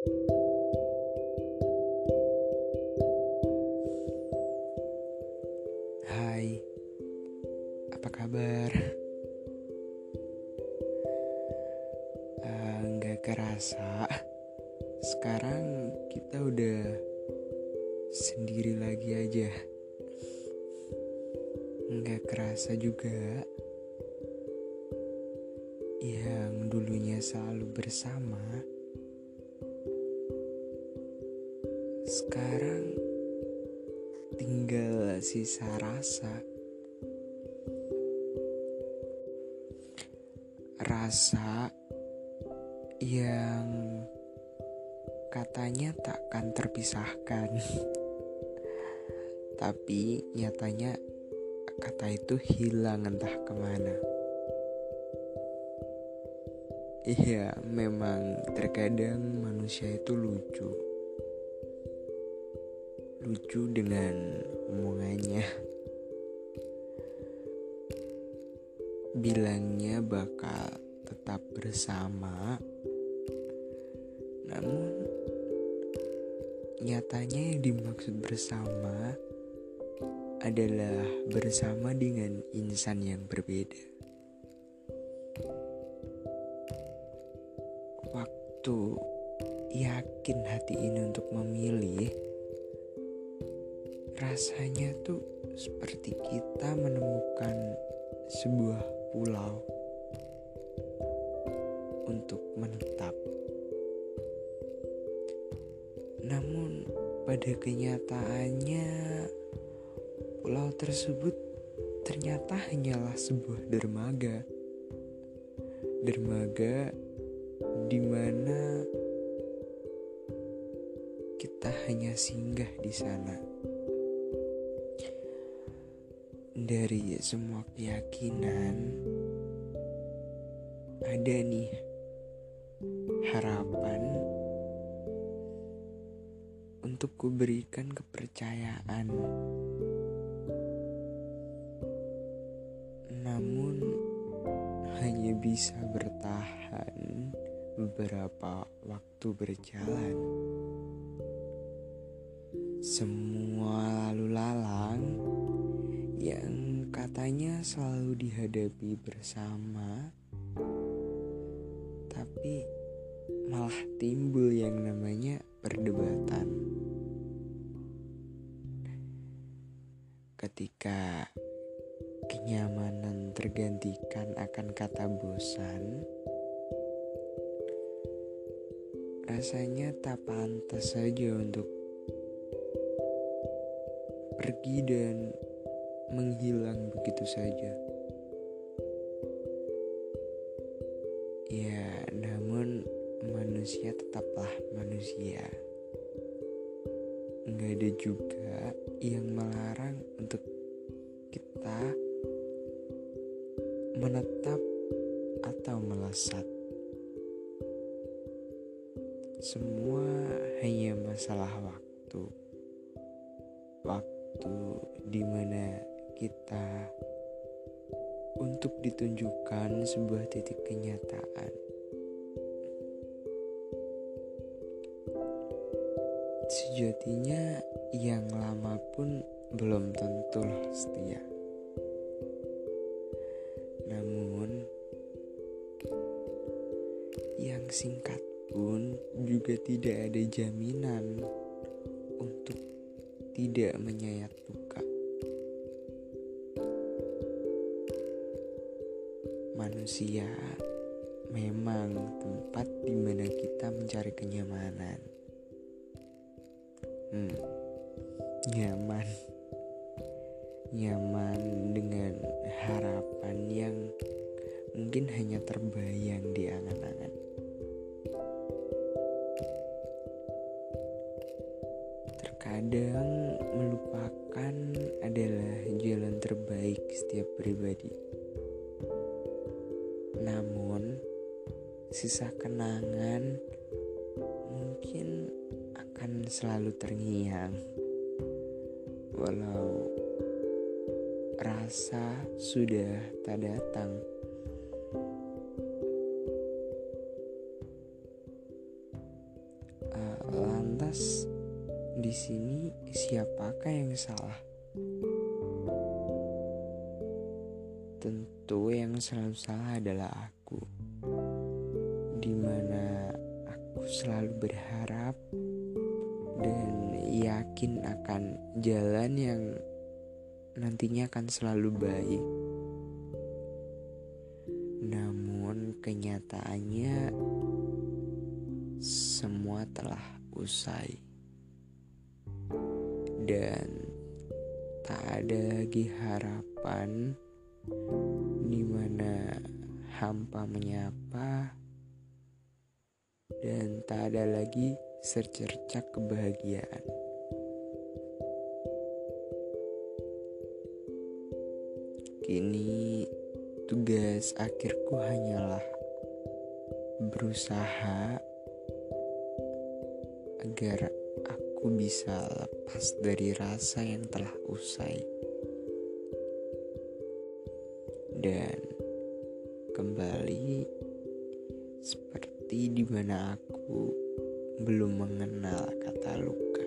Hai, apa kabar? Uh, nggak kerasa, sekarang kita udah sendiri lagi aja. Nggak kerasa juga, yang dulunya selalu bersama, sekarang tinggal sisa rasa. Rasa yang katanya takkan terpisahkan. Tapi nyatanya kata itu hilang entah ke mana. Iya, memang terkadang manusia itu lucu lucu dengan omongannya. Bilangnya bakal tetap bersama, namun nyatanya yang dimaksud bersama adalah bersama dengan insan yang berbeda. Waktu yakin hati ini untuk memilih rasanya tuh seperti kita menemukan sebuah pulau untuk menetap. Namun pada kenyataannya pulau tersebut ternyata hanyalah sebuah dermaga. Dermaga di mana kita hanya singgah di sana. Dari semua keyakinan ada nih harapan untuk kuberikan kepercayaan. Namun hanya bisa bertahan beberapa waktu berjalan. Semua lalu lalang katanya selalu dihadapi bersama, tapi malah timbul yang namanya perdebatan. Ketika kenyamanan tergantikan akan kata bosan, rasanya tak pantas saja untuk pergi dan menghilang begitu saja. Ya, namun manusia tetaplah manusia. Nggak ada juga yang melarang untuk kita menetap atau melesat. Semua hanya masalah waktu. Waktu di mana kita untuk ditunjukkan sebuah titik kenyataan. Sejatinya yang lama pun belum tentu setia. Namun yang singkat pun juga tidak ada jaminan untuk tidak menyayat luka. Manusia memang tempat di mana kita mencari kenyamanan. Hmm, nyaman, nyaman dengan harapan yang mungkin hanya terbayang di angan-angan. Terkadang melupakan adalah jalan terbaik setiap pribadi. Namun, sisa kenangan mungkin akan selalu terngiang, walau rasa sudah tak datang. Uh, lantas di sini siapakah yang salah? Tentu yang selalu salah adalah aku. Di mana aku selalu berharap dan yakin akan jalan yang nantinya akan selalu baik. Namun kenyataannya semua telah usai. Dan tak ada lagi harapan di mana hampa menyapa dan tak ada lagi secercak kebahagiaan. Kini tugas akhirku hanyalah berusaha agar aku bisa lepas dari rasa yang telah usai dan kembali seperti di mana aku belum mengenal kata luka.